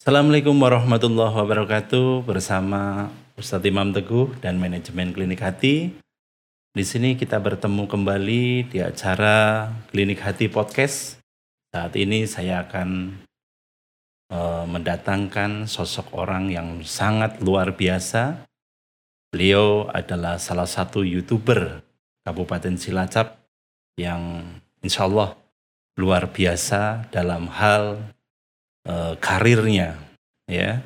Assalamualaikum warahmatullahi wabarakatuh bersama Ustadz Imam Teguh dan manajemen Klinik Hati. Di sini kita bertemu kembali di acara Klinik Hati Podcast. Saat ini saya akan uh, mendatangkan sosok orang yang sangat luar biasa. Beliau adalah salah satu youtuber Kabupaten Cilacap yang insya Allah luar biasa dalam hal uh, karirnya ya.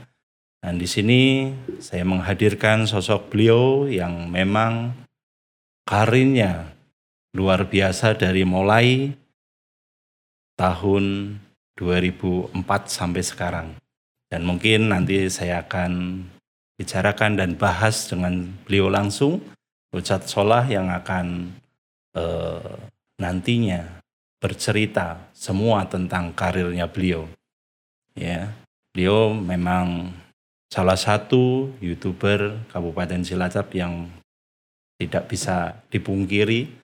Dan di sini saya menghadirkan sosok beliau yang memang karirnya luar biasa dari mulai tahun 2004 sampai sekarang. Dan mungkin nanti saya akan bicarakan dan bahas dengan beliau langsung, Ustadz Solah yang akan uh, nantinya bercerita semua tentang karirnya beliau ya beliau memang salah satu youtuber Kabupaten Cilacap yang tidak bisa dipungkiri.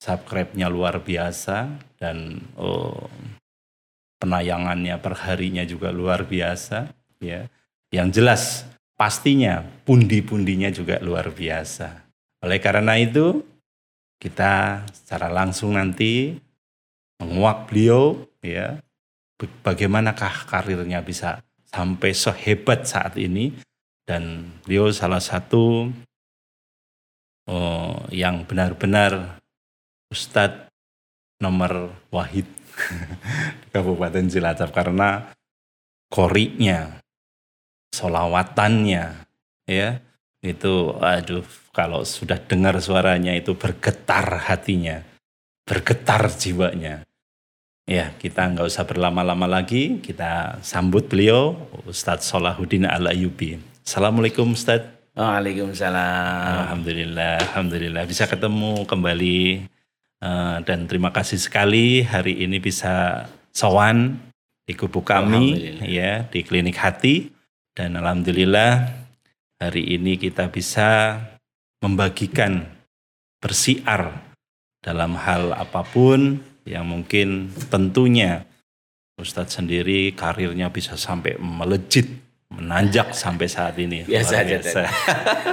Subscribe-nya luar biasa dan oh, penayangannya perharinya juga luar biasa ya. Yang jelas pastinya pundi-pundinya juga luar biasa. Oleh karena itu kita secara langsung nanti menguak beliau ya bagaimanakah karirnya bisa sampai sehebat saat ini dan beliau salah satu oh, yang benar-benar Ustadz nomor wahid di Kabupaten Cilacap karena koriknya, solawatannya, ya itu, aduh, kalau sudah dengar suaranya itu bergetar hatinya, bergetar jiwanya. Ya, kita nggak usah berlama-lama lagi. Kita sambut beliau, Ustadz Solahuddin Al-Ayubi. Assalamualaikum Ustadz. Waalaikumsalam. Alhamdulillah, Alhamdulillah. Bisa ketemu kembali. Uh, dan terima kasih sekali hari ini bisa sowan di kubu kami ya di klinik hati dan alhamdulillah hari ini kita bisa membagikan bersiar dalam hal apa pun yang mungkin tentunya Ustadz sendiri karirnya bisa sampai melejit, menanjak sampai saat ini. Biasa aja. Biasa.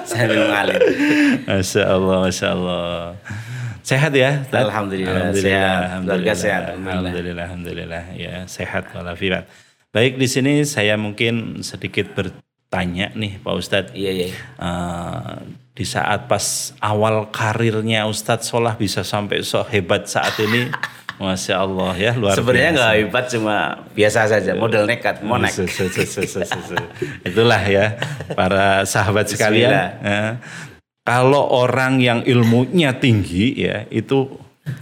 Saya mengalir. Masya Allah, Masya Allah. Sehat ya? Alhamdulillah. Alhamdulillah. Sehat. Alhamdulillah. sehat. Alhamdulillah. Alhamdulillah. Ya, sehat walafiat. Baik, di sini saya mungkin sedikit bertanya nih Pak Ustadz. Iya, iya. Uh, di saat pas awal karirnya Ustadz Solah bisa sampai so hebat saat ini Masya Allah ya luar Sebenarnya nggak hebat cuma biasa saja model nekat monek. Itulah ya para sahabat sekalian. Ya. Kalau orang yang ilmunya tinggi ya itu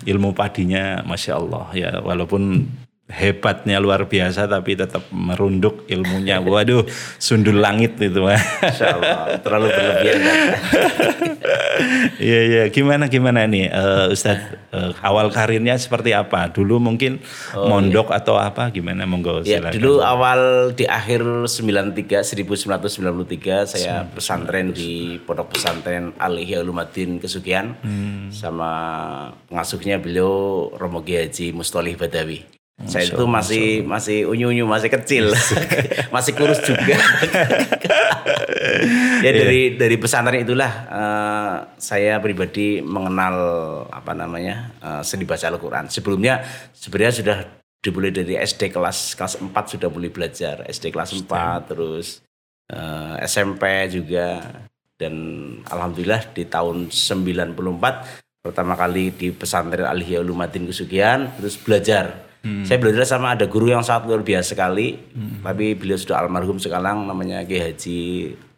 ilmu padinya Masya Allah ya walaupun hebatnya luar biasa tapi tetap merunduk ilmunya. Waduh, sundul langit itu. Allah, terlalu berlebihan. Iya iya, gimana gimana nih uh, Ustadz uh, awal karirnya seperti apa? Dulu mungkin oh, mondok iya. atau apa gimana monggo ya, Dulu awal di akhir 93 1993 saya pesantren di Pondok Pesantren Al Ihya Ulumadin Kesugihan hmm. sama pengasuhnya beliau Romo Haji Mustolih Badawi. Saya itu masih masih unyu-unyu, masih kecil, masih. Kurus juga. ya dari yeah. dari pesantren itulah uh, saya pribadi mengenal apa namanya uh, seni baca Al-Qur'an. Sebelumnya sebenarnya sudah dimulai dari SD kelas kelas 4 sudah mulai belajar, SD kelas 4 terus uh, eh, SMP juga. Dan alhamdulillah di tahun 94 pertama kali di pesantren Al-Ihya Ulumadin Kesugihan terus belajar Hmm. Saya belajar sama ada guru yang sangat luar biasa sekali, hmm. tapi beliau sudah almarhum sekarang namanya Kiai Haji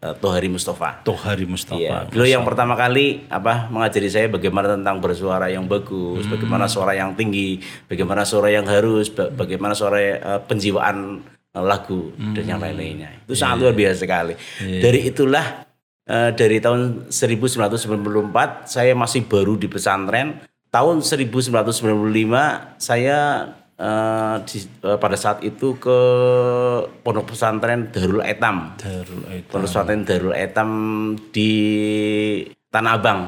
uh, Tohari Mustafa. Tohari Mustafa. Iya. Beliau yang pertama kali apa mengajari saya bagaimana tentang bersuara yang bagus, hmm. bagaimana suara yang tinggi, bagaimana suara yang harus, bagaimana suara uh, penjiwaan uh, lagu hmm. dan yang lain-lainnya. Itu yeah. sangat luar biasa sekali. Yeah. Dari itulah uh, dari tahun 1994 saya masih baru di pesantren. Tahun 1995 saya Uh, di, uh, pada saat itu ke pondok pesantren Darul Etam. Darul Etam. Pondok pesantren Darul Etam di Tanah Abang.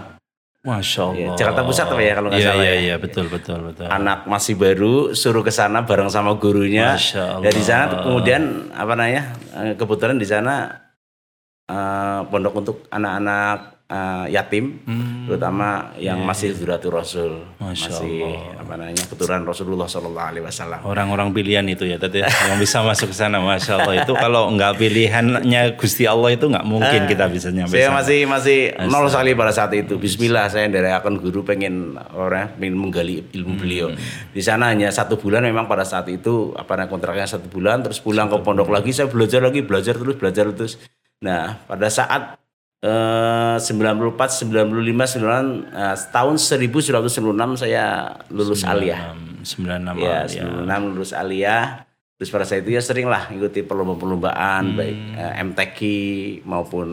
Masya Allah. Ya, Jakarta Pusat apa ya kalau nggak Iya, salah Iya, ya. iya, betul, betul, betul. anak masih baru suruh ke sana bareng sama gurunya. Masya Dari sana Allah. kemudian apa namanya? eh, Kebetulan di sana eh, pondok untuk anak-anak eh, yatim, terutama yang masih Zuratul Rasul, Hmm. Masya masih apa namanya keturunan Rasulullah Shallallahu Alaihi Wasallam. Orang-orang pilihan itu ya, tadi ya, yang bisa masuk ke sana, masya Allah. Itu kalau nggak pilihannya Gusti Allah itu nggak mungkin kita bisa nyampe Saya sana. masih masih nol sekali pada saat itu. Bismillah saya dari akan guru pengen orang pengen menggali ilmu beliau. Di sana hanya satu bulan memang pada saat itu apa namanya kontraknya satu bulan terus pulang ke pondok lagi saya belajar lagi belajar terus belajar terus. Nah pada saat eh, 94, 95, 96 eh, tahun 1996 saya lulus aliyah. 96 Ya, ya. 96 lulus aliyah. Terus pada saat itu ya sering lah ikuti perlombaan-perlombaan baik eh, MTQ maupun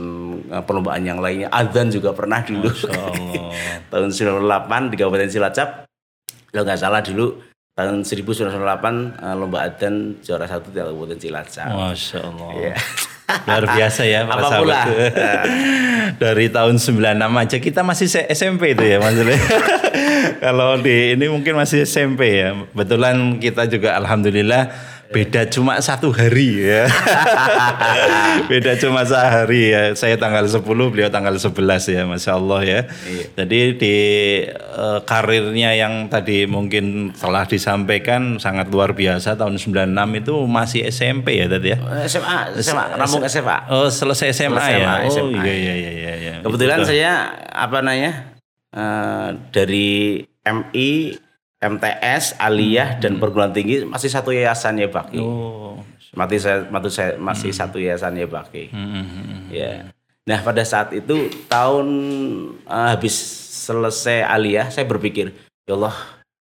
eh, perlombaan yang lainnya. Adzan juga pernah dulu. Tahun 98 di Kabupaten Cilacap. Kalau nggak salah dulu tahun 1998 eh, lomba adzan juara satu di Kabupaten Cilacap. Masya Allah. Iya. Luar biasa ya para Apa sahabat. pula? Dari tahun 96 aja kita masih SMP itu ya maksudnya. Kalau di ini mungkin masih SMP ya. Betulan kita juga alhamdulillah beda cuma satu hari ya. beda cuma sehari ya. Saya tanggal 10, beliau tanggal 11 ya, Masya Allah ya. Jadi di eh, karirnya yang tadi mungkin telah disampaikan sangat luar biasa tahun 96 itu masih SMP ya tadi ya. SMA, SMA, Rampung SMA. Oh selesai SMA, Selesai ya. SMA, Oh SMA. iya iya iya iya. iya. Kebetulan saya apa namanya eh, dari MI, MTS, Aliyah dan perguruan tinggi masih satu yayasan ya Baki. Oh. Mati saya, mati saya masih satu yayasan ya Baki. Hmm, Ya. Nah pada saat itu tahun eh, habis selesai Aliyah saya berpikir ya Allah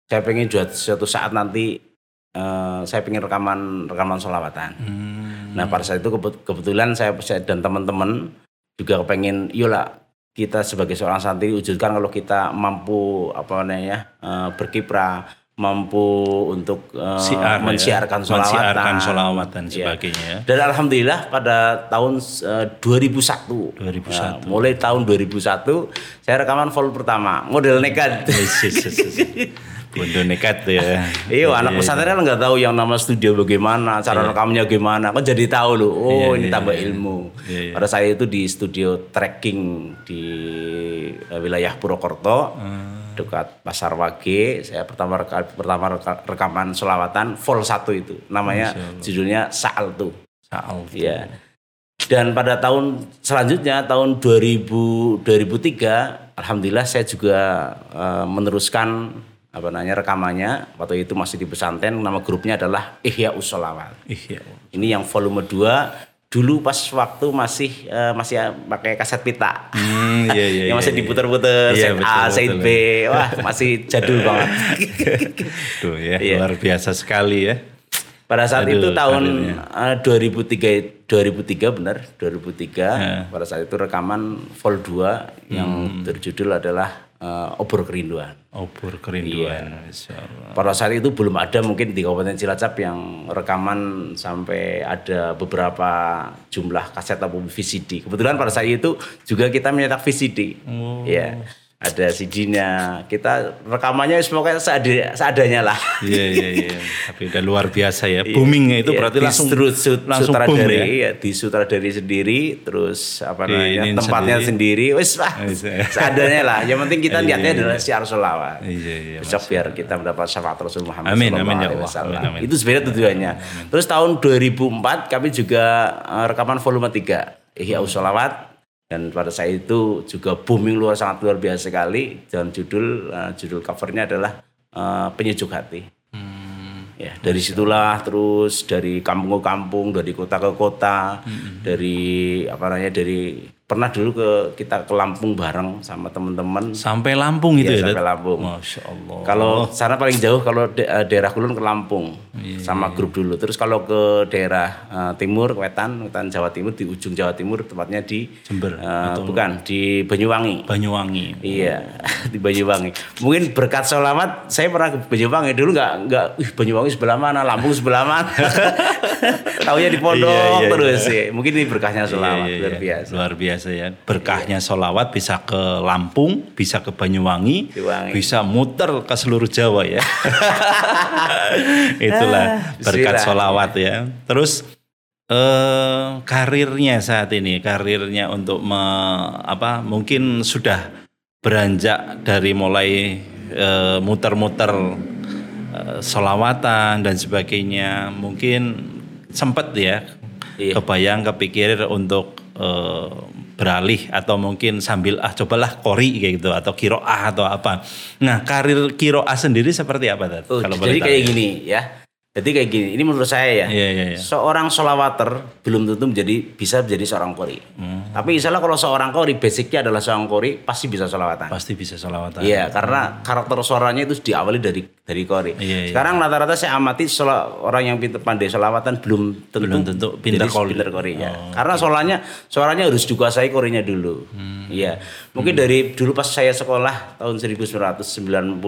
saya pengen juga suatu saat nanti eh, saya pengen rekaman rekaman solawatan. Hmm. Nah pada saat itu kebet- kebetulan saya saya dan teman-teman juga pengen yola kita sebagai seorang santri wujudkan kalau kita mampu apa namanya eh, berkiprah mampu untuk eh, Siar, ya. mensiarkan solawatan, Mensiarkan solawat dan Iya. sebagainya. Dan alhamdulillah pada tahun eh, 2001, 2001. Nah, mulai tahun 2001 saya rekaman full pertama model nekat. Yes, yes, yes, yes. Bondo nekat ya. Iya, anak pesantren kan nggak tahu yang nama studio bagaimana, cara rekamnya gimana, kan jadi tahu loh. Oh, Iya, ini iya, tambah iya. ilmu. Iya, iya. Pada saya itu di studio tracking di eh, wilayah Purwokerto, Hmm. dekat Pasar Wage. Saya pertama reka- pertama reka- rekaman selawatan full satu itu, namanya judulnya Saal tuh. Saal. Iya. Dan pada tahun selanjutnya tahun 2000 2003 alhamdulillah saya juga eh, meneruskan apa namanya rekamannya waktu itu masih di pesantren nama grupnya adalah Ihya Usolawat. Iya. Ini yang volume 2 dulu pas waktu masih eh, masih pakai kaset pita. Hmm, iya iya. yang masih iya, diputer-puter Iya, set A, set. B. Wah, masih jadul banget. Tuh ya, Iya. luar biasa sekali ya. Pada saat Aduh, itu tahun eh, 2003 2003 benar 2003 Ya. pada saat itu rekaman vol 2 yang Hmm. berjudul adalah eh, Obor Kerinduan. Obor Iya. kerinduan. Allah. Pada saat itu belum ada mungkin di Kabupaten Cilacap yang rekaman sampai ada beberapa jumlah kaset atau VCD. Kebetulan pada saat itu juga kita menyetak VCD. Oh. Ya. Ada CD-nya. Kita rekamannya pokoknya seada- seadanya lah. Iya iya iya. Tapi udah luar biasa ya. Boomingnya itu Iya, berarti langsung distru- langsung boom ya. ya. di sutradari sendiri terus apa Di namanya tempatnya sendiri, wis ah, Iya. seadanya lah yang penting kita Iya, niatnya iya, adalah siar solawat Iya iya. besok biar kita mendapat syafaat Rasul Muhammad Amin, amin, ya Allah. Amin, amin. itu sebenarnya tujuannya terus tahun 2004 kami juga eh, rekaman volume 3 Ihya Usolawat dan pada saat itu juga booming luar sangat luar biasa sekali. Dan judul eh, judul covernya adalah eh, penyejuk hati. Hmm. Ya, dari situlah terus dari kampung ke kampung, dari kota ke kota, dari apa namanya dari pernah dulu ke kita ke Lampung bareng sama teman-teman. Sampai Lampung itu Iya, ya. sampai Dad? Lampung. Masya Allah. Kalau sana paling jauh kalau de- eh, daerah Kulon ke Lampung Iya, sama grup dulu. Terus kalau ke daerah eh, timur, Wetan, Wetan Jawa Timur di ujung Jawa Timur tepatnya di Jember eh, bukan di Banyuwangi. Banyuwangi. Iya di Banyuwangi. Mungkin berkat selamat saya pernah ke Banyuwangi dulu nggak nggak. Banyuwangi sebelah mana? Lampung sebelah mana? Taunya di pondok Iya, iya, terus ya. Mungkin ini berkahnya selamat Iya, iya, luar iya. biasa. Luar biasa biasa ya. Berkahnya solawat bisa ke Lampung, bisa ke Banyuwangi, Banyuwangi. bisa muter ke seluruh Jawa ya. Itulah berkat bismillah. solawat ya. Terus eh karirnya saat ini, karirnya untuk me- apa? Mungkin sudah beranjak dari mulai eh, muter-muter eh, solawatan dan sebagainya. Mungkin sempat ya Iya. kebayang kepikir untuk eh, beralih atau mungkin sambil ah cobalah kori kayak gitu atau kiroah atau apa. Nah karir kiroah sendiri seperti apa Tat? Oh, Kalau jadi kayak ya. gini ya. Jadi kayak gini, ini menurut saya ya. Iya, iya, iya. Seorang solawater belum tentu menjadi bisa menjadi seorang kori. Hmm. Tapi misalnya kalau seorang kori basicnya adalah seorang kori pasti bisa solawatan. Pasti bisa solawatan. Iya, karena karakter suaranya itu diawali dari dari kori. Iya, iya. Sekarang rata-rata saya amati sola- orang yang pintar pandai solawatan belum tentu Belum tentu pintar kori. pintar kori, ya. Oh, Karena soalnya suaranya harus dikuasai korinya dulu. Hmm. Iya. Mungkin dari dulu pas saya sekolah tahun 1994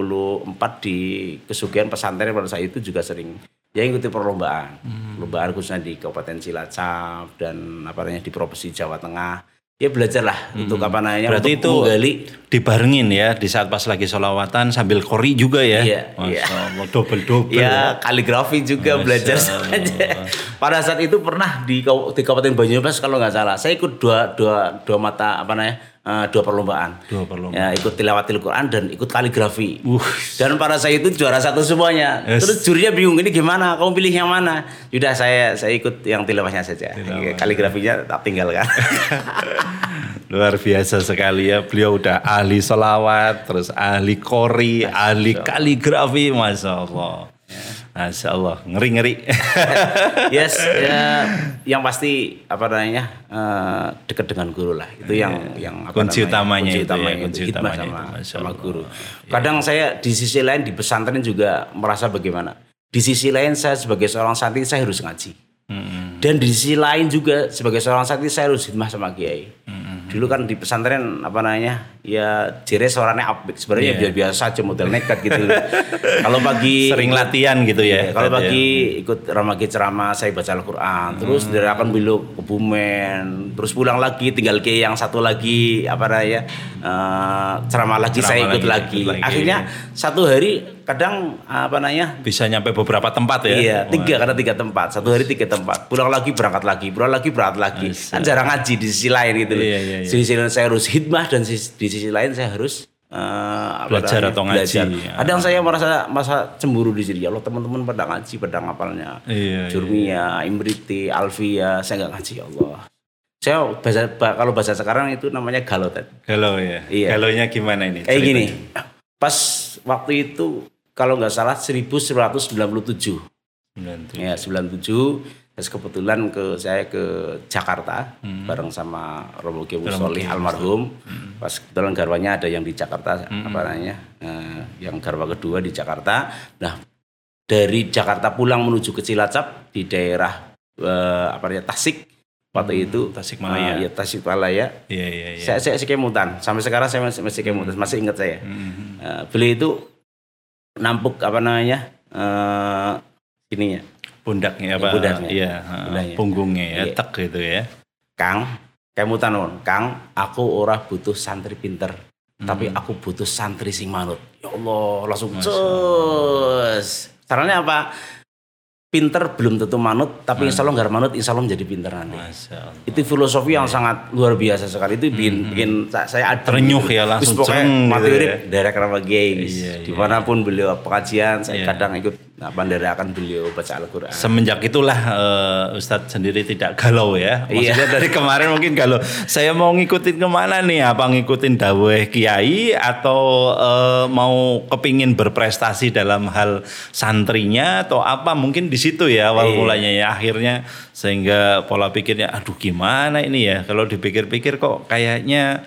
di Kesugihan pesantren pada saat itu juga sering ya ikuti perlombaan. Hmm. Perlombaan khususnya di Kabupaten Cilacap dan apa namanya di Provinsi Jawa Tengah. Ya belajarlah untuk apa namanya Hmm. Berarti untuk itu menggali dibarengin ya di saat pas lagi solawatan sambil kori juga ya. Iya, iya. Double double. Ya, kaligrafi juga Masya belajar saja. Pada saat itu pernah di, di Kabupaten Banyumas kalau nggak salah, saya ikut dua dua dua mata apa namanya eh, dua perlombaan. Dua perlombaan. Ya, ikut tilawatil Quran dan ikut kaligrafi. Uh. Dan pada saat itu juara satu semuanya. Yes. Terus jurinya bingung ini gimana? Kamu pilih yang mana? Yaudah saya saya ikut yang tilawahnya saja. Tilawah. Kaligrafinya tak tinggalkan. Luar biasa sekali ya. Beliau udah ahli solawat, terus ahli kori, ahli kaligrafi, masya Allah. Masya Allah, ngeri ngeri. yes, ya, yang pasti apa namanya eh, dekat dengan guru lah. Itu yang yang apa Kunci namanya, utamanya kunci itu ya, kunci itu, utamanya sama, itu, sama guru. Kadang saya di sisi lain di pesantren juga merasa bagaimana. Di sisi lain saya sebagai seorang santri saya harus ngaji. Mm-mm. Dan di sisi lain juga sebagai seorang santri saya harus hikmah sama kiai. Mm-mm. Dulu kan di pesantren apa namanya ya jere suaranya apik sebenarnya Iya. biasa aja model nekat gitu. Kalau pagi Sering latihan gitu ya. Iya, kalau Tat, ya. pagi ikut ramagi ceramah saya baca Al-Qur'an, terus Hmm. dari akan belok ke Bumen, terus pulang lagi tinggal ke yang satu lagi apa namanya eh, ceramah lagi Ceramah saya ikut lagi, lagi. Akhirnya satu hari kadang apa namanya bisa nyampe beberapa tempat ya. Iya, tiga Wah. karena tiga tempat. Satu hari tiga tempat. Pulang lagi berangkat lagi, pulang lagi berangkat lagi. Kan jarang ngaji di sisi lain gitu. loh. Iya, iya, iya. Sisi lain saya harus hikmah dan sis- di sisi lain saya harus apa Belajar atau ngaji. belajar. Ya. Kadang saya merasa masa cemburu di sini. Ya Allah teman-teman pada ngaji, pada ngapalnya. Iya, iya. Jurmia, Imriti, Alfia, saya nggak ngaji ya Allah. Saya bahasa, ba- kalau bahasa sekarang itu namanya galau Ted. Galau ya. Iya. Galaunya gimana ini? Kayak gini. Pas waktu itu kalau nggak salah 1997. 97. Ya 97 terus kebetulan ke saya ke Jakarta bareng sama Romo Kiai Hmm. Kiai almarhum. Hmm. Pas kebetulan garwanya ada yang di Jakarta apa namanya? eh, yang garwa kedua di Jakarta. Nah, dari Jakarta pulang menuju ke Cilacap di daerah eh, apa namanya? Tasik waktu itu Tasikmalaya. eh, ya Tasikmalaya. Iya iya iya. Saya saya masih kemutan. Sampai sekarang saya masih, masih kemutan, masih ingat saya. Mhm. Eh, beliau itu nampuk apa namanya? eh ininya Pundaknya apa? Pundaknya. Iya, Pundaknya. punggungnya ya, Iya. tek gitu ya. Kang, kemutan non, Kang, aku ora butuh santri pinter, tapi aku butuh santri sing manut. Ya Allah, langsung cus. Caranya apa? Pinter belum tentu manut, tapi insya Allah nggak manut, insya Allah menjadi pinter nanti. Itu filosofi yang sangat luar biasa sekali. Itu bikin, bikin sa- saya adem Terenyuh gitu. ya, langsung Wis pokoknya cereng mati gitu ya. Keramat Kiai. Iya, iya. Di mana pun beliau pengajian, saya Iya. kadang ikut apa akan beliau baca Al-Quran. Semenjak itulah eh, Ustadz sendiri tidak galau ya. Iya. Maksudnya dari kemarin mungkin galau. Saya mau ngikutin ke mana nih? Apa ngikutin daweh kiai atau eh, mau kepingin berprestasi dalam hal santrinya atau apa? Mungkin di situ ya awal Iya. mulanya ya. Akhirnya sehingga pola pikirnya, aduh gimana ini ya? Kalau dipikir-pikir kok kayaknya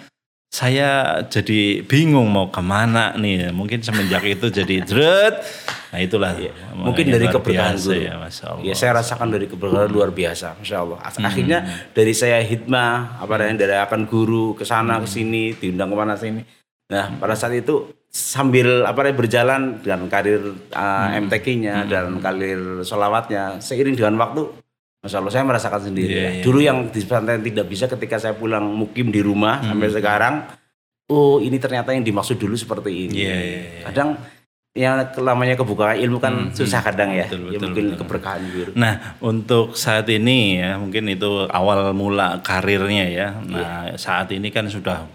saya jadi bingung mau ke mana nih. Mungkin semenjak itu jadi dret. Nah itulah. Mungkin makanya dari keberkahan biasa guru. Ya, Masya Allah. Ya saya rasakan dari keberkahan luar biasa, masya Allah. Hmm. Akhirnya dari saya hikmah, apa namanya dari akan guru ke sana Hmm. ke sini, diundang ke mana sini. Nah pada saat itu sambil apa namanya berjalan dengan karir uh, Hmm. MTQ-nya dan karir solawatnya, seiring dengan waktu Masya Allah saya merasakan sendiri. Iya, ya. iya. Dulu yang di pesantren tidak bisa ketika saya pulang mukim di rumah Hmm. sampai sekarang, oh ini ternyata yang dimaksud dulu seperti ini. Iya, iya, iya. Kadang yang namanya kebukaan ilmu kan Hmm, susah kadang ya. betul, ya betul, mungkin betul. keberkahan dulu. Nah, untuk saat ini ya, mungkin itu awal mula karirnya ya. Iya. Nah, saat ini kan sudah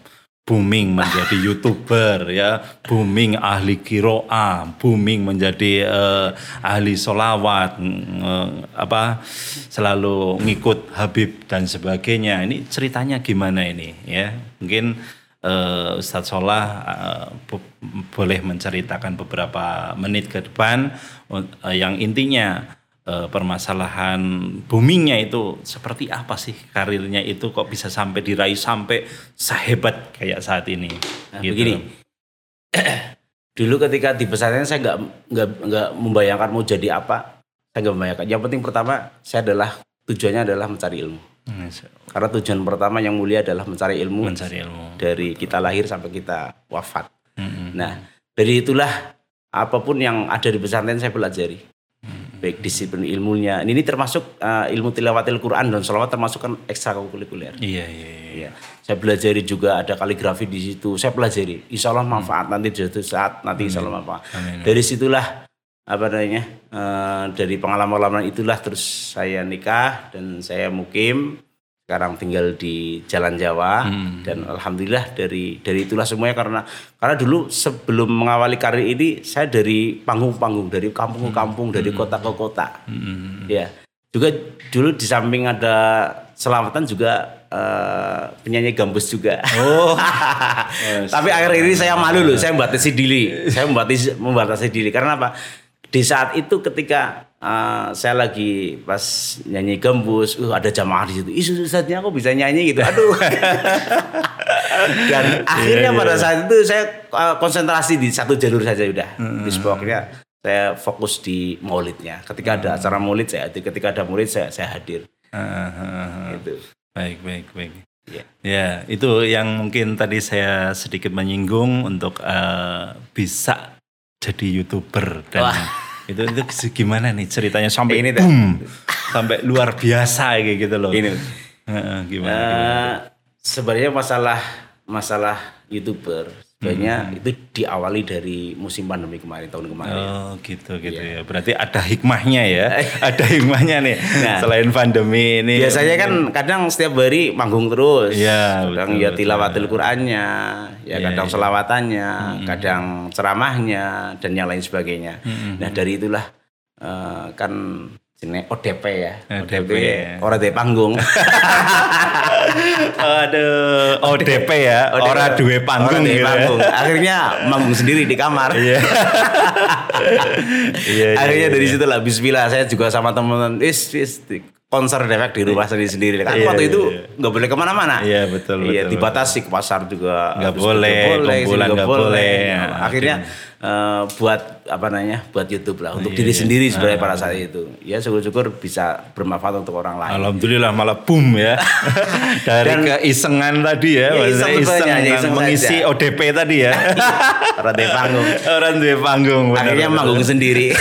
booming menjadi YouTuber ya, booming ahli kiroa, booming menjadi eh, ahli solawat, eh, apa selalu ngikut Habib dan sebagainya. Ini ceritanya gimana ini ya? Mungkin eh, Ustadz Solah bo- boleh menceritakan beberapa menit ke depan eh, yang intinya eh, permasalahan boomingnya itu seperti apa sih karirnya itu kok bisa sampai diraih sampai sehebat kayak saat ini Nah, gitu. begini. Dulu ketika di pesantren saya nggak nggak nggak membayangkan mau jadi apa. Saya nggak membayangkan. Yang penting pertama saya adalah tujuannya adalah mencari ilmu. Hmm, Karena tujuan pertama yang mulia adalah mencari ilmu mencari ilmu dari kita lahir sampai kita wafat. Mm-mm. Nah, dari itulah apa pun yang ada di pesantren saya pelajari. Baik disiplin ilmunya. Ini termasuk uh, ilmu tilawatil Quran dan sholawat termasuk kan ekstrakurikuler. iya iya iya Iya. Saya pelajari juga ada kaligrafi di situ. Saya pelajari. Insya Allah manfaat nanti suatu saat nanti insya Allah manfaat. Amin. Dari situlah apa namanya eh, dari pengalaman-pengalaman itulah terus saya nikah dan saya mukim sekarang tinggal di Jalan Jawa Hmm. dan alhamdulillah dari dari itulah semuanya karena karena dulu sebelum mengawali karir ini saya dari panggung-panggung dari kampung ke kampung dari kota ke kota Mm-mm. ya juga dulu di samping ada selamatan juga eh, penyanyi gambus juga oh tapi akhir ini saya malu loh, saya membatasi diri. Saya membatasi membatasi diri karena apa? Di saat itu ketika uh, saya lagi pas nyanyi gembus, uh, ada jamaah di situ. Isu Ustaznya aku bisa nyanyi gitu. Aduh. Dan akhirnya iya, pada iya. saat itu saya uh, konsentrasi di satu jalur saja udah. Di pokoknya saya fokus di maulidnya. Ketika ada acara maulid saya hadir, ketika ada murid saya saya hadir. Ah, ah, ah, ah. Gitu. baik baik baik Ya. Ya, itu yang mungkin tadi saya sedikit menyinggung untuk eh, bisa jadi youtuber dan Wah. itu itu gimana nih ceritanya sampai Ini boom, sampai luar biasa kayak gitu loh. Ini. Heeh, gimana, Eh, gimana? sebenarnya masalah masalah youtuber sebenarnya Hmm. itu diawali dari musim pandemi kemarin tahun kemarin. Oh gitu gitu Iya. ya. Berarti ada hikmahnya ya. ada hikmahnya nih. Nah. Selain pandemi ini. Biasanya kan kadang setiap hari manggung terus. Iya, kadang betul, ya tilawatil Qur'annya, ya Iya, kadang iya. selawatannya, kadang ceramahnya dan yang lain sebagainya. Hmm, Nah, dari itulah eh, kan jenis ODP ya. ODP. orang di panggung. Aduh, ODP ya. ODP. Ora duwe panggung Ora duwe ya. panggung. Akhirnya manggung sendiri di kamar. Iya. Iya, iya, Akhirnya iya, dari iya. situ lah Bismillah saya juga sama teman-teman is is konser dewek di rumah sendiri sendiri kan Iya, waktu iya, itu iya. nggak boleh ke mana-mana Iya, betul, iya dibatasi ke pasar juga Nggak boleh, boleh sini kumpulan nggak boleh. Nah, akhirnya eh, buat apa namanya buat YouTube lah untuk Iya, diri iya. sendiri sebenarnya pada saat itu ya syukur-syukur bisa bermanfaat untuk orang lain Alhamdulillah malah boom ya. Dari Dan- keisengan tadi ya, Iya, iseng iseng, sebenarnya, iseng mengisi saja. ODP tadi ya. orang di panggung Orang duwe panggung. benar, akhirnya benar. manggung sendiri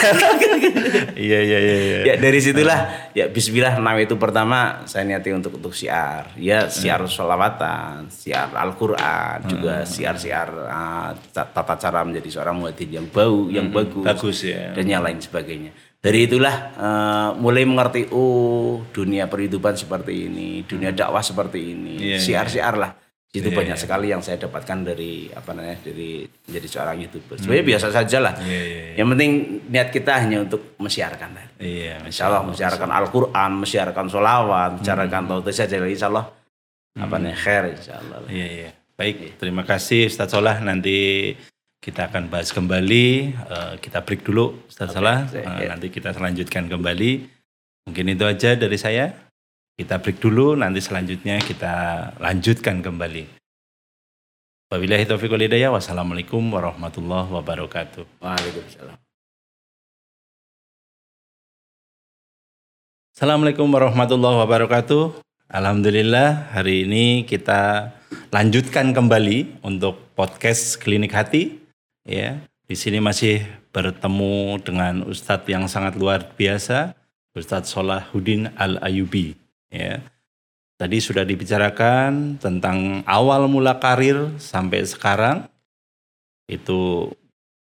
Iya iya iya. iya. ya dari situlah ya Bismillah nama itu pertama saya niati untuk untuk siar ya siar sholawatan siar Al-Quran juga siar-siar ah, ta- tata cara menjadi seorang muadzin yang bau yang bagus, bagus ya. dan yang lain sebagainya dari itulah eh, mulai mengerti oh dunia perhidupan seperti ini dunia dakwah seperti ini Iya, siar-siar lah itu Iya, banyak iya. sekali yang saya dapatkan dari apa namanya dari menjadi seorang youtuber sebenarnya biasa saja lah Iya iya. iya. yang penting niat kita hanya untuk mensiarkan lah. Iya, Insya Allah mensiarkan Al-Quran, mensiarkan sholawat, mensiarkan tauhid saja. Insya Allah apa nih khair Insya Allah. Iya, iya. Baik, terima kasih Ustaz Solah. Nanti kita akan bahas kembali. Eh, kita break dulu Ustaz saya- Eh, ya. nanti kita selanjutkan kembali. Mungkin itu aja dari saya. Kita break dulu, nanti selanjutnya kita lanjutkan kembali. Wabillahi taufiq wal hidayah. Wassalamualaikum warahmatullahi wabarakatuh. Waalaikumsalam. Assalamualaikum warahmatullahi wabarakatuh. Alhamdulillah hari ini kita lanjutkan kembali untuk podcast Klinik Hati. Ya, di sini masih bertemu dengan Ustadz yang sangat luar biasa, Ustadz Solahuddin Al-Ayubi. Ya. Tadi sudah dibicarakan tentang awal mula karir sampai sekarang. Itu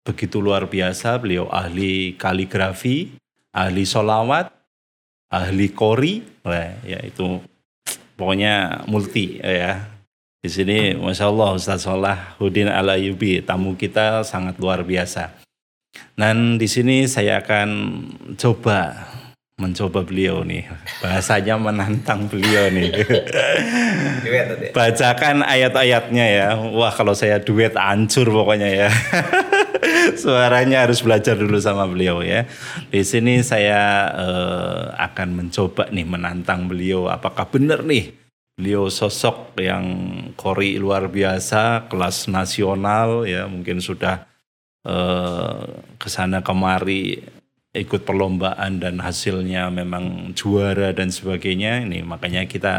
begitu luar biasa. Beliau ahli kaligrafi, ahli solawat, ahli kori. Ya itu pokoknya multi ya. Di sini Masya Allah Ustaz Solahuddin Al-Ayubi, tamu kita sangat luar biasa. Dan di sini saya akan coba mencoba beliau nih. Bahasanya menantang beliau nih. Bacakan ayat-ayatnya ya. Wah kalau saya duet ancur pokoknya ya. Suaranya harus belajar dulu sama beliau ya. Di sini saya uh, akan mencoba nih menantang beliau. Apakah benar nih beliau sosok yang kori luar biasa, kelas nasional ya. Mungkin sudah uh, ke sana kemari ikut perlombaan dan hasilnya memang juara dan sebagainya. Ini makanya kita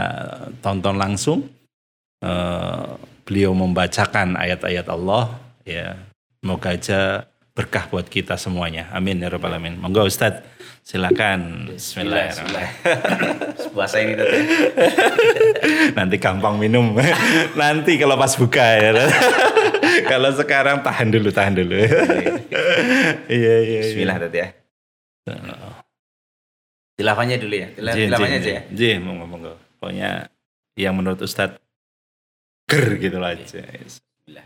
tonton langsung. Uh, beliau membacakan ayat-ayat Allah ya. Semoga aja berkah buat kita semuanya. Amin ya rabbal alamin. Monggo Ustaz silakan. Bismillahirrahmanirrahim puasa ini tadi nanti gampang minum. Nanti kalau pas buka ya kalau sekarang tahan dulu tahan dulu. Iya iya Bismillah tadi ya. Tilafahnya dulu ya. Tilaf, tilafahnya aja ya. Ji, monggo monggo. Pokoknya yang menurut Ustadz ger gitu lah aja. Bismillah.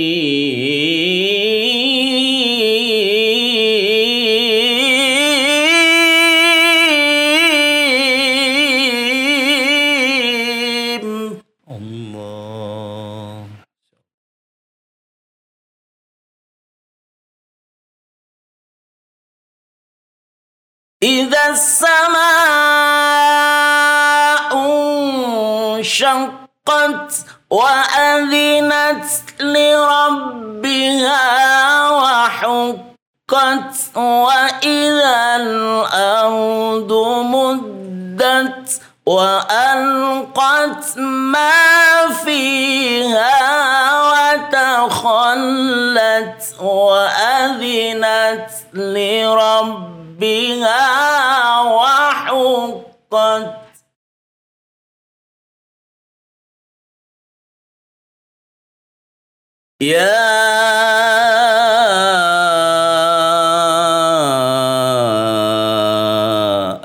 السماء انشقت وأذنت لربها وحقت وإذا الأرض مدت وألقت ما فيها وتخلت وأذنت لربها وحقت. يا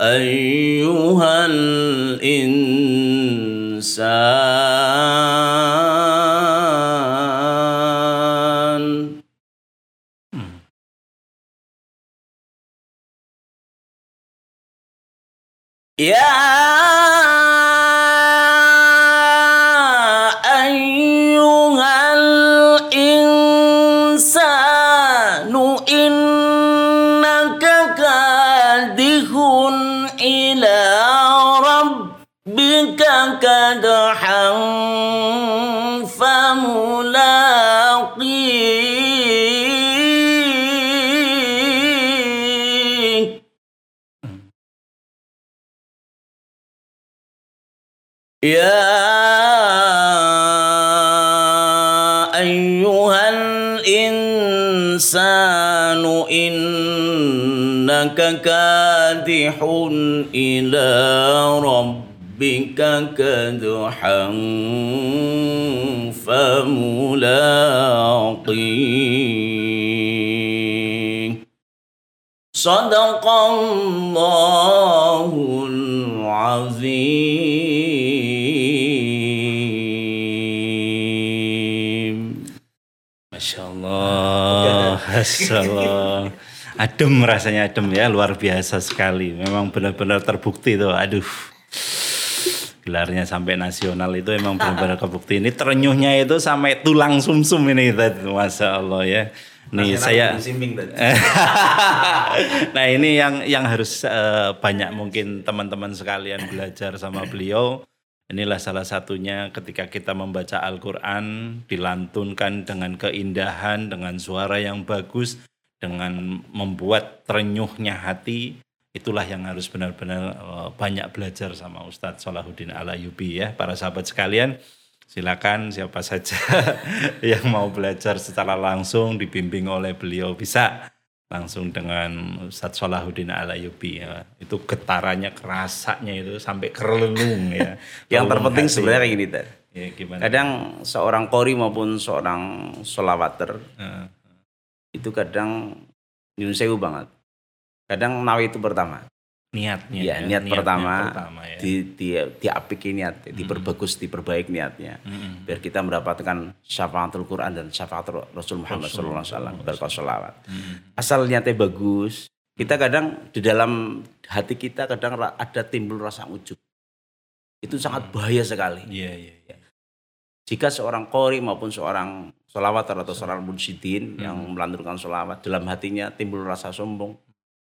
أيها الإنسان يا أيها الإنسان إنك كادح إلى إنك كادح إلى ربك كدحا فملاقيه. صدق الله العظيم. ما شاء الله. السلام Adem rasanya adem ya, luar biasa sekali. Memang benar-benar terbukti tuh, aduh. Gelarnya sampai nasional itu emang benar-benar kebukti. Ini terenyuhnya itu sampai tulang sumsum ini, tadi. Masya Allah ya. Nih saya, nah ini yang yang harus eh, banyak mungkin teman-teman sekalian belajar sama beliau. Inilah salah satunya ketika kita membaca Al-Quran, dilantunkan dengan keindahan, dengan suara yang bagus, dengan membuat terenyuhnya hati, itulah yang harus benar-benar eh, banyak belajar sama Ustadz Salahuddin Alayubi ya. Para sahabat sekalian, silakan siapa saja yang mau belajar secara langsung dibimbing oleh beliau bisa langsung dengan Ustadz Salahuddin Alayubi ya. Itu getarannya kerasanya itu sampai kerelung ya. Yang terpenting hati. sebenarnya kayak gini, ya, gimana? Kadang seorang kori maupun seorang solawater Nah, itu kadang nyun sewu banget. Kadang nawi itu pertama. niatnya Iya, ya, niat niatnya pertama, pertama ya. Di di diapiki niat, diperbagus, diperbaik niatnya. Mm-mm. Biar kita mendapatkan syafaatul Quran dan syafaatul Rasul Muhammad Rasul. SAW berkah sholawat. Mm-mm. Asal niatnya bagus, kita kadang di dalam hati kita kadang ada timbul rasa ujub. Itu sangat bahaya sekali. Iya, iya, iya. Jika seorang kori maupun seorang sholawat atau seorang munsyidin yang melanturkan sholawat dalam hatinya timbul rasa sombong,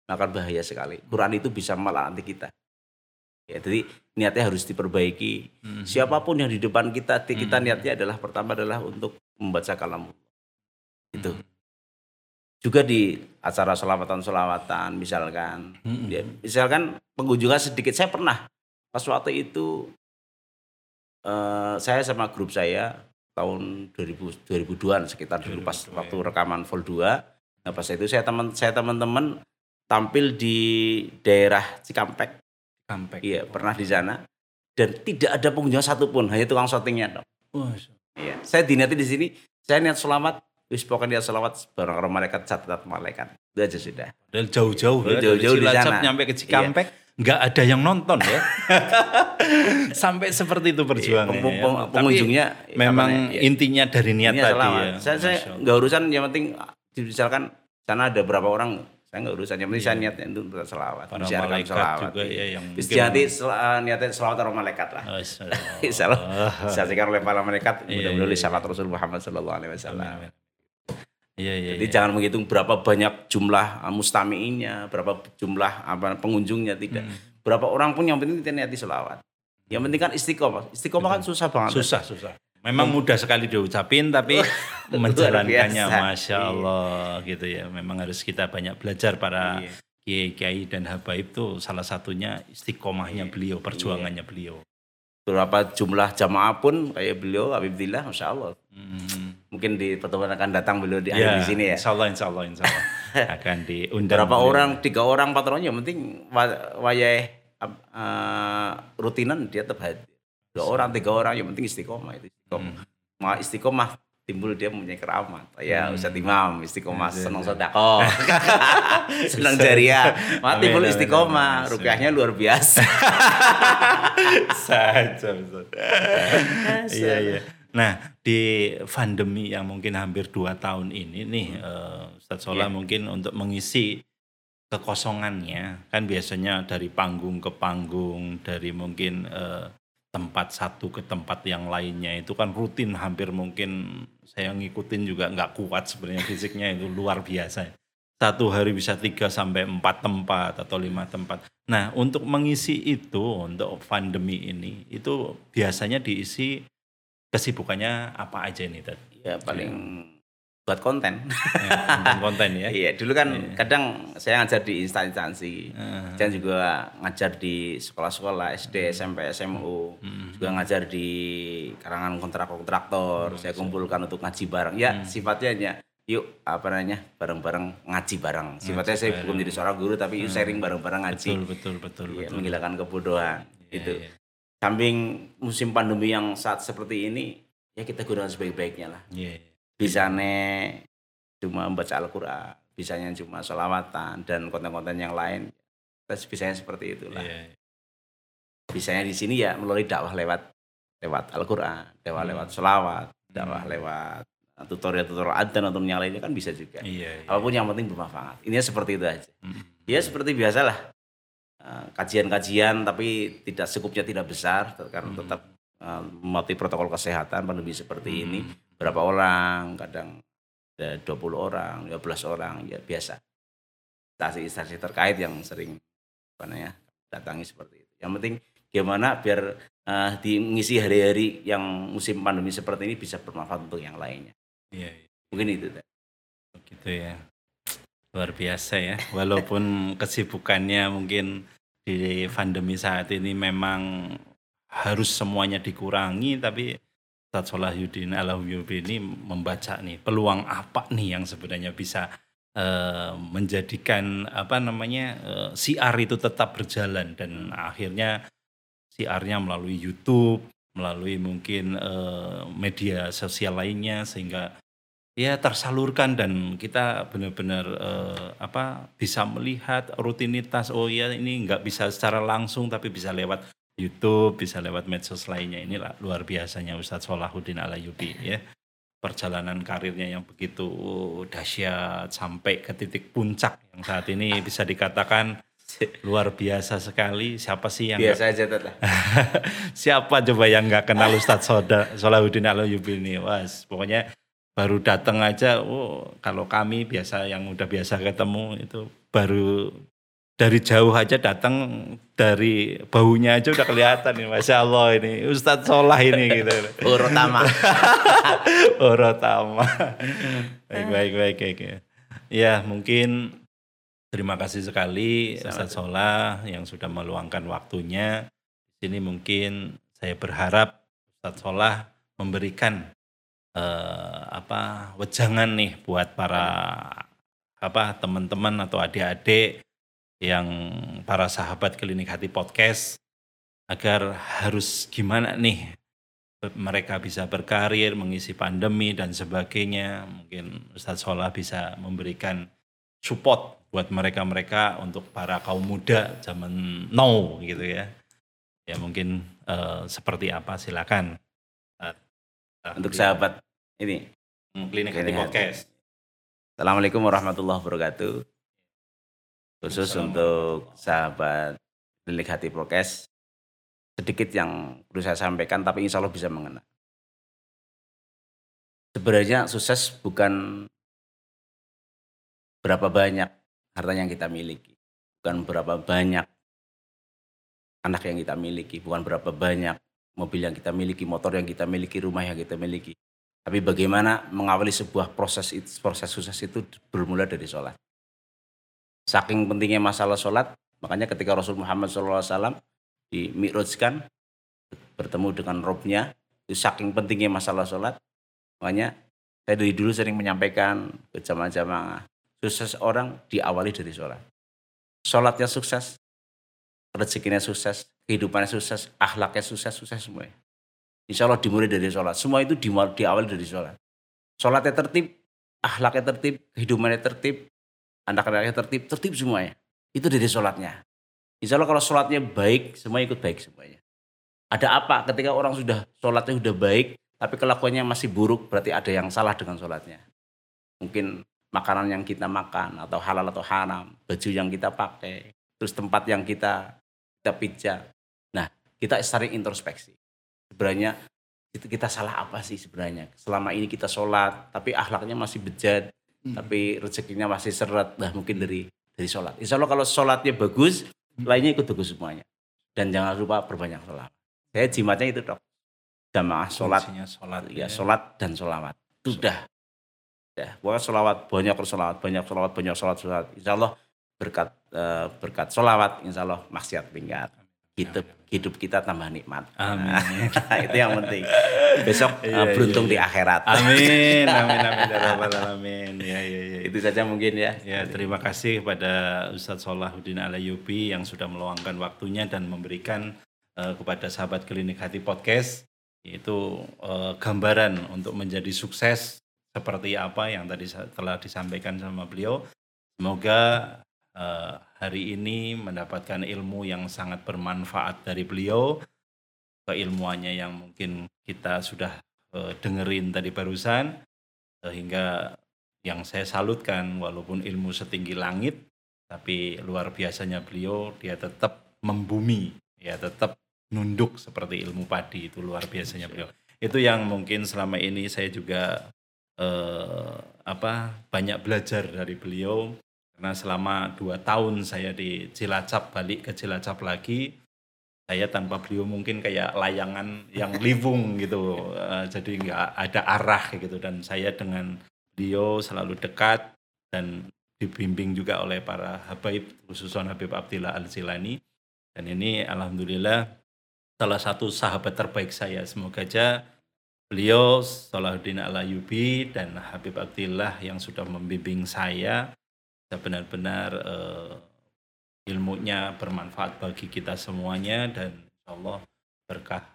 maka bahaya sekali. Quran itu bisa melaknati kita. Ya, jadi niatnya harus diperbaiki. Mm. Siapa pun yang di depan kita, kita Hmm. niatnya adalah pertama adalah untuk membaca kalam. Itu. Mm. Juga di acara sholawatan-sholawatan misalkan. Mm-mm. Ya, misalkan pengunjungnya sedikit. Saya pernah pas waktu itu eh, saya sama grup saya tahun 2000 2002-an sekitar dulu pas 2002, waktu ya. rekaman Vol 2. Nah, pas itu saya teman saya teman-teman tampil di daerah Cikampek. Sampai. Iya, pernah di sana. Dan tidak ada pengunjung satupun, hanya tukang syutingnya dong. Wah, Iya. Saya diniati di sini, saya niat selamat, wis pokoknya niat selamat barang malaikat catat malaikat. Itu aja sudah. Padahal jauh-jauh ya, Jauh-jauh dari di sana. nyampe ke Cikampek, nggak ada yang nonton ya. Sampai seperti itu perjuangannya. Peng- ya. peng- Tapi pengunjungnya memang ya, intinya dari niat tadi ya. Saya, saya nggak urusan, yang penting misalkan sana ada berapa orang, saya nggak urusan. Yang penting saya niatnya itu untuk selawat. Iya. Para malaikat selawat, juga iya. ya yang nanti sel- eh, niatnya selawat orang malaikat lah. Masya Allah. Insya Allah disaksikan oleh para malaikat Iya, mudah-mudahan oleh iya, syafaat Rasul Muhammad Sallallahu Alaihi Wasallam. Iya, iya. Jadi iya. jangan menghitung berapa banyak jumlah uh, mustamiinnya, berapa jumlah apa pengunjungnya tidak. Hmm. Berapa orang pun yang penting kita niati selawat. Yang penting kan istiqomah. Istiqomah kan susah banget. susah susah. Memang mudah sekali diucapin tapi menjalankannya biasa. masya Allah gitu ya. Memang harus kita banyak belajar para Iya. kiai-kiai dan habaib itu salah satunya istiqomahnya beliau, perjuangannya beliau. Berapa jumlah jamaah pun kayak beliau, Habibullah, Masya Allah. Hmm. Mungkin di pertemuan akan datang beliau di Ya, di sini ya. Insya Allah, insya Allah, insya Allah akan diundang. Berapa beliau. orang, tiga orang, empat orang, yang penting wa- wayai uh, rutinan dia tetap hadir. Dua orang, tiga orang, yang penting istiqomah itu. Istiqomah. Ma istiqomah timbul dia mempunyai keramat. Ya Hmm. Ustadz Imam, istiqomah Ya, ya, senang ya. sodako. senang jariah. Ma Amin, timbul istiqomah. amin. Rukyahnya luar biasa. saja Ustaz. iya iya nah di pandemi yang mungkin hampir dua tahun ini nih eh, Ustadz Sola Iya. mungkin untuk mengisi kekosongannya kan biasanya dari panggung ke panggung dari mungkin eh, tempat satu ke tempat yang lainnya itu kan rutin hampir mungkin saya ngikutin juga nggak kuat sebenarnya fisiknya itu luar biasa satu hari bisa tiga sampai empat tempat atau lima tempat. Nah, untuk mengisi itu untuk pandemi ini itu biasanya diisi kesibukannya apa aja nih, Ted? ya paling buat konten. Ya, konten-konten ya. Iya, dulu kan Iya. kadang saya ngajar di instansi. Eh, Dan juga ngajar di sekolah-sekolah SD, SMP, SMU. hmm, juga ngajar di karangan kontrak-kontraktor. Saya kumpulkan untuk ngaji bareng. Ya, Hmm. sifatnya hanya yuk apa namanya bareng-bareng ngaji bareng. Sifatnya saya bareng. bukan jadi seorang guru tapi yuk Hmm. sharing bareng-bareng ngaji. betul betul betul Iya, betul. menghilangkan kebodohan. Iya, Itu. iya. Samping musim pandemi yang saat seperti ini, ya kita gunakan sebaik-baiknya lah. Iya. Bisanya cuma membaca Al-Quran, bisanya cuma sholawatan dan konten-konten yang lain. Kita bisanya seperti itulah. Iya. bisanya di sini ya melalui dakwah lewat lewat Al-Qur'an, dakwah Hmm. lewat selawat, dakwah Hmm. lewat tutorial-tutorial adzan atau yang lainnya kan bisa juga. Iya. iya. Apa pun yang penting bermanfaat. Ini seperti itu aja. Hmm. Ya seperti biasalah. Eh, kajian-kajian tapi tidak sekupnya tidak besar karena Hmm. tetap mematuhi protokol kesehatan pandemi seperti ini. Hmm. Berapa orang, kadang ada 20 orang, 15 orang, ya biasa. Instansi-instansi terkait yang sering apa namanya datangi seperti itu. Yang penting gimana biar uh, di mengisi hari-hari yang musim pandemi seperti ini bisa bermanfaat untuk yang lainnya. Iya, iya. Mungkin itu. Teh. Begitu ya. Luar biasa ya. Walaupun kesibukannya mungkin di pandemi saat ini memang harus semuanya dikurangi, tapi Ustadz Solahuddin Alahuyyubi ini membaca nih peluang apa nih yang sebenarnya bisa uh, menjadikan apa namanya uh, siar itu tetap berjalan. Dan akhirnya siarnya melalui YouTube, melalui mungkin uh, media sosial lainnya sehingga ya tersalurkan dan kita benar-benar uh, apa bisa melihat rutinitas oh ya ini nggak bisa secara langsung tapi bisa lewat YouTube, bisa lewat medsos lainnya. Ini luar biasanya Ustadz Solahuddin Alayubi ya. Perjalanan karirnya yang begitu dahsyat sampai ke titik puncak yang saat ini bisa dikatakan luar biasa sekali. Siapa sih yang biasa aja teteh. Siapa coba yang nggak kenal Ustadz Soda Solahuddin Alayubi ini? Was, pokoknya baru datang aja. Oh, kalau kami biasa yang udah biasa ketemu itu baru dari jauh aja datang dari baunya aja udah kelihatan nih masya Allah ini Ustadz Solah ini gitu. Urutama Urutama baik baik baik baik ya. Mungkin terima kasih sekali Ustadz Solah yang sudah meluangkan waktunya. Di sini mungkin saya berharap Ustadz Solah memberikan eh, apa wejangan nih buat para apa teman-teman atau adik-adik yang para sahabat klinik hati podcast agar harus gimana nih mereka bisa berkarir, mengisi pandemi dan sebagainya. Mungkin Ustadz Solah bisa memberikan support buat mereka-mereka untuk para kaum muda zaman now gitu ya. Ya mungkin uh, seperti apa silakan. Uh, untuk sahabat ini klinik hati podcast. Assalamualaikum warahmatullahi wabarakatuh khusus untuk sahabat Lilik Hati Prokes sedikit yang perlu saya sampaikan tapi insya Allah bisa mengena. Sebenarnya sukses bukan berapa banyak harta yang kita miliki, bukan berapa banyak anak yang kita miliki, bukan berapa banyak mobil yang kita miliki, motor yang kita miliki, rumah yang kita miliki. Tapi bagaimana mengawali sebuah proses proses sukses itu bermula dari sholat. Saking pentingnya masalah sholat, makanya ketika Rasul Muhammad SAW dimi'rajkan bertemu dengan robnya, itu saking pentingnya masalah sholat, makanya saya dari dulu sering menyampaikan ke jamaah-jamaah, sukses orang diawali dari sholat. Sholatnya sukses, rezekinya sukses, kehidupannya sukses, akhlaknya sukses, sukses semuanya. Insya Allah dimulai dari sholat. Semua itu diawali dari sholat. Sholatnya tertib, akhlaknya tertib, kehidupannya tertib, anak-anaknya tertib, tertib semuanya. Itu dari sholatnya. Insya Allah kalau sholatnya baik, semua ikut baik semuanya. Ada apa ketika orang sudah sholatnya sudah baik, tapi kelakuannya masih buruk, berarti ada yang salah dengan sholatnya. Mungkin makanan yang kita makan, atau halal atau haram, baju yang kita pakai, terus tempat yang kita kita pijak. Nah, kita sering introspeksi. Sebenarnya itu kita salah apa sih sebenarnya? Selama ini kita sholat, tapi akhlaknya masih bejat, hmm. tapi rezekinya masih seret. Nah mungkin dari dari sholat. Insya Allah kalau sholatnya bagus hmm. lainnya ikut bagus semuanya. Dan jangan lupa berbanyak sholat. Saya jimatnya itu dok. Jamaah sholat. Sholat ya, ya. sholat dan sholawat. Sudah ya pokoknya sholawat banyak sholawat banyak sholawat banyak sholawat sholawat. Insya Allah berkat uh, berkat sholawat insya Allah maksiat tinggal hidup hidup kita tambah nikmat. Amin. itu yang penting. Besok iya, uh, beruntung iya, di akhirat. Amin. Amin amin ya alamin. Ya ya ya. Itu saja mungkin ya. Ya, terima kasih kepada Ustadz Solahuddin Alayubi yang sudah meluangkan waktunya dan memberikan uh, kepada sahabat klinik hati podcast yaitu uh, gambaran untuk menjadi sukses seperti apa yang tadi telah disampaikan sama beliau. Semoga uh, hari ini mendapatkan ilmu yang sangat bermanfaat dari beliau, keilmuannya yang mungkin kita sudah uh, dengerin tadi barusan, sehingga yang saya salutkan walaupun ilmu setinggi langit, tapi luar biasanya beliau dia tetap membumi, ya tetap nunduk seperti ilmu padi itu luar biasanya beliau. Itu yang mungkin selama ini saya juga eh, apa banyak belajar dari beliau karena selama dua tahun saya di Cilacap, balik ke Cilacap lagi, saya tanpa beliau mungkin kayak layangan yang livung gitu. Uh, jadi nggak ada arah gitu. Dan saya dengan beliau selalu dekat dan dibimbing juga oleh para habaib khususnya Habib Abdillah Al-Zilani dan ini alhamdulillah salah satu sahabat terbaik saya. Semoga aja beliau Salahuddin Al-Ayubi dan Habib Abdillah yang sudah membimbing saya benar-benar uh, ilmunya bermanfaat bagi kita semuanya dan Allah berkah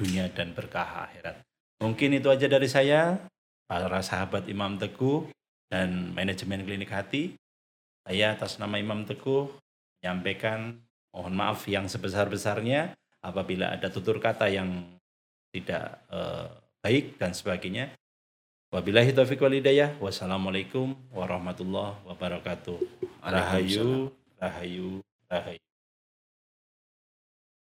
dunia dan berkah akhirat. Mungkin itu aja dari saya, para sahabat Imam Teguh dan manajemen klinik hati. Saya atas nama Imam Teguh menyampaikan mohon maaf yang sebesar-besarnya apabila ada tutur kata yang tidak eh, baik dan sebagainya. Wabillahi taufiq wal hidayah. Wassalamualaikum warahmatullahi wabarakatuh. Rahayu Rahayu, Rahayu.